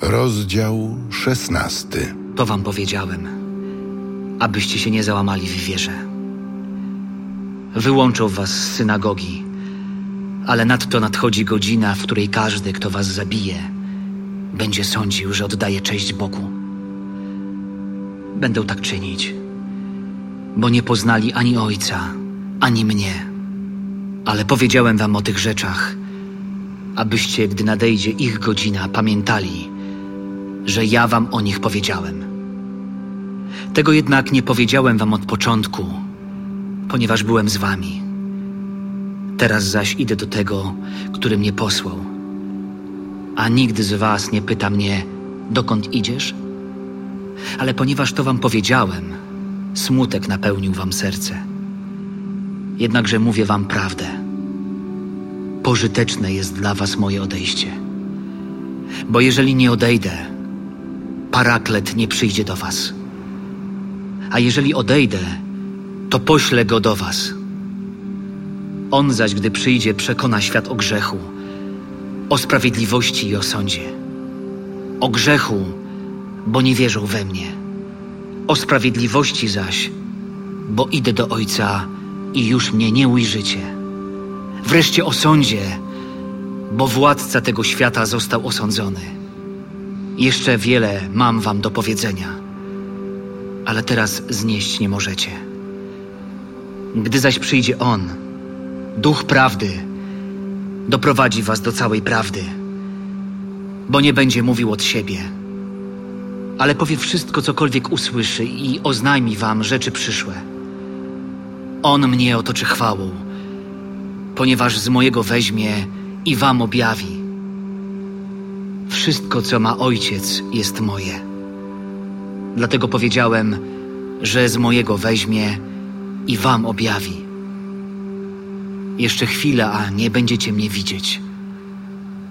Rozdział szesnasty. To wam powiedziałem, abyście się nie załamali w wierze. Wyłączą was z synagogi, ale nadto nadchodzi godzina, w której każdy, kto was zabije, będzie sądził, że oddaje cześć Bogu. Będą tak czynić, bo nie poznali ani Ojca, ani mnie. Ale powiedziałem wam o tych rzeczach, abyście, gdy nadejdzie ich godzina, pamiętali, że ja wam o nich powiedziałem. Tego jednak nie powiedziałem wam od początku, ponieważ byłem z wami. Teraz zaś idę do tego, który mnie posłał. A nigdy z was nie pyta mnie, dokąd idziesz? Ale ponieważ to wam powiedziałem, smutek napełnił wam serce. Jednakże mówię wam prawdę. Pożyteczne jest dla was moje odejście. Bo jeżeli nie odejdę, paraklet nie przyjdzie do was. A jeżeli odejdę, to poślę go do was. On zaś, gdy przyjdzie, przekona świat o grzechu, o sprawiedliwości i o sądzie. O grzechu, bo nie wierzą we mnie. O sprawiedliwości zaś, bo idę do Ojca i już mnie nie ujrzycie. Wreszcie o sądzie, bo władca tego świata został osądzony. Jeszcze wiele mam wam do powiedzenia, ale teraz znieść nie możecie. Gdy zaś przyjdzie On, Duch Prawdy, doprowadzi was do całej prawdy, bo nie będzie mówił od siebie, ale powie wszystko, cokolwiek usłyszy i oznajmi wam rzeczy przyszłe. On mnie otoczy chwałą, ponieważ z mojego weźmie i wam objawi. Wszystko, co ma ojciec, jest moje. Dlatego powiedziałem, że z mojego weźmie i wam objawi. Jeszcze chwila, a nie będziecie mnie widzieć.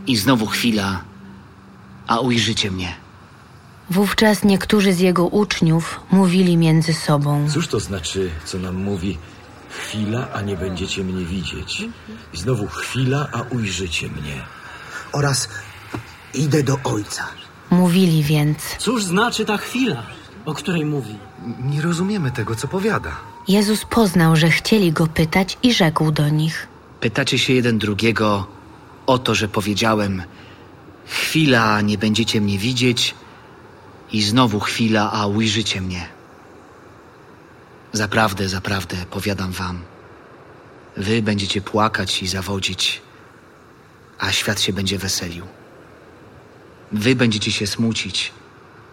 I znowu chwila, a ujrzycie mnie. Wówczas niektórzy z jego uczniów mówili między sobą. Cóż to znaczy, co nam mówi? Chwila, a nie będziecie mnie widzieć. I znowu chwila, a ujrzycie mnie. oraz idę do ojca. Mówili więc. Cóż znaczy ta chwila, o której mówi? Nie rozumiemy tego, co powiada. Jezus poznał, że chcieli go pytać i rzekł do nich. Pytacie się jeden drugiego o to, że powiedziałem: Chwila, nie będziecie mnie widzieć, i znowu chwila, a ujrzycie mnie. Zaprawdę, zaprawdę, powiadam wam, wy będziecie płakać i zawodzić, a świat się będzie weselił. Wy będziecie się smucić,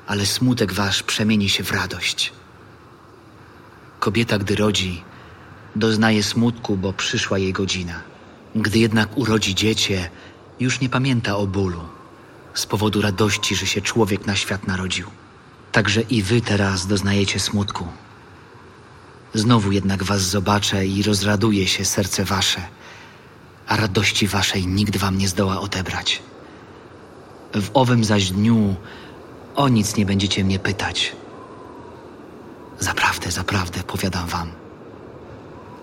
ale smutek wasz przemieni się w radość. Kobieta, gdy rodzi, doznaje smutku, bo przyszła jej godzina. Gdy jednak urodzi dziecię, już nie pamięta o bólu z powodu radości, że się człowiek na świat narodził. Także i wy teraz doznajecie smutku. Znowu jednak was zobaczę i rozraduje się serce wasze, a radości waszej nikt wam nie zdoła odebrać. W owym zaś dniu o nic nie będziecie mnie pytać. Zaprawdę, zaprawdę, powiadam wam.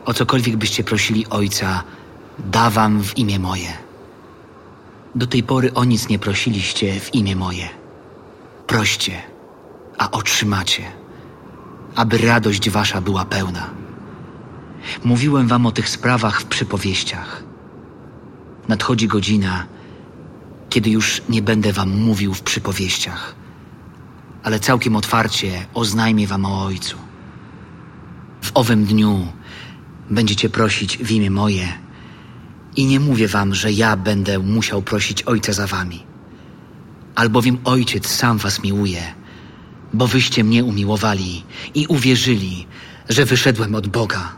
O cokolwiek byście prosili Ojca, da wam w imię moje. Do tej pory o nic nie prosiliście w imię moje. Proście, a otrzymacie, aby radość wasza była pełna. Mówiłem wam o tych sprawach w przypowieściach. Nadchodzi godzina, kiedy już nie będę wam mówił w przypowieściach, ale całkiem otwarcie oznajmię wam o Ojcu. W owym dniu będziecie prosić w imię moje i nie mówię wam, że ja będę musiał prosić Ojca za wami. Albowiem Ojciec sam was miłuje, bo wyście mnie umiłowali i uwierzyli, że wyszedłem od Boga.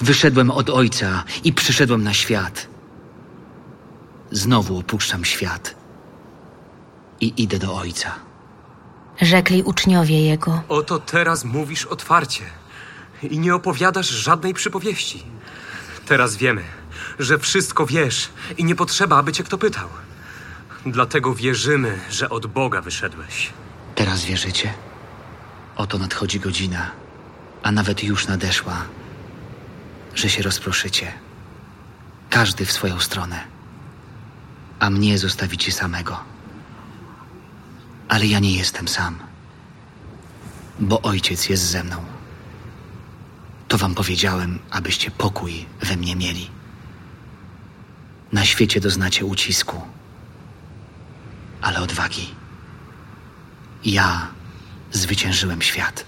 Wyszedłem od Ojca i przyszedłem na świat. Znowu opuszczam świat i idę do Ojca. Rzekli uczniowie jego. Oto teraz mówisz otwarcie i nie opowiadasz żadnej przypowieści. Teraz wiemy, że wszystko wiesz i nie potrzeba, aby cię kto pytał. Dlatego wierzymy, że od Boga wyszedłeś. Teraz wierzycie? Oto nadchodzi godzina, a nawet już nadeszła, że się rozproszycie. Każdy w swoją stronę, a mnie zostawicie samego. Ale ja nie jestem sam, bo ojciec jest ze mną. To wam powiedziałem, abyście pokój we mnie mieli. Na świecie doznacie ucisku, ale odwagi. Ja zwyciężyłem świat.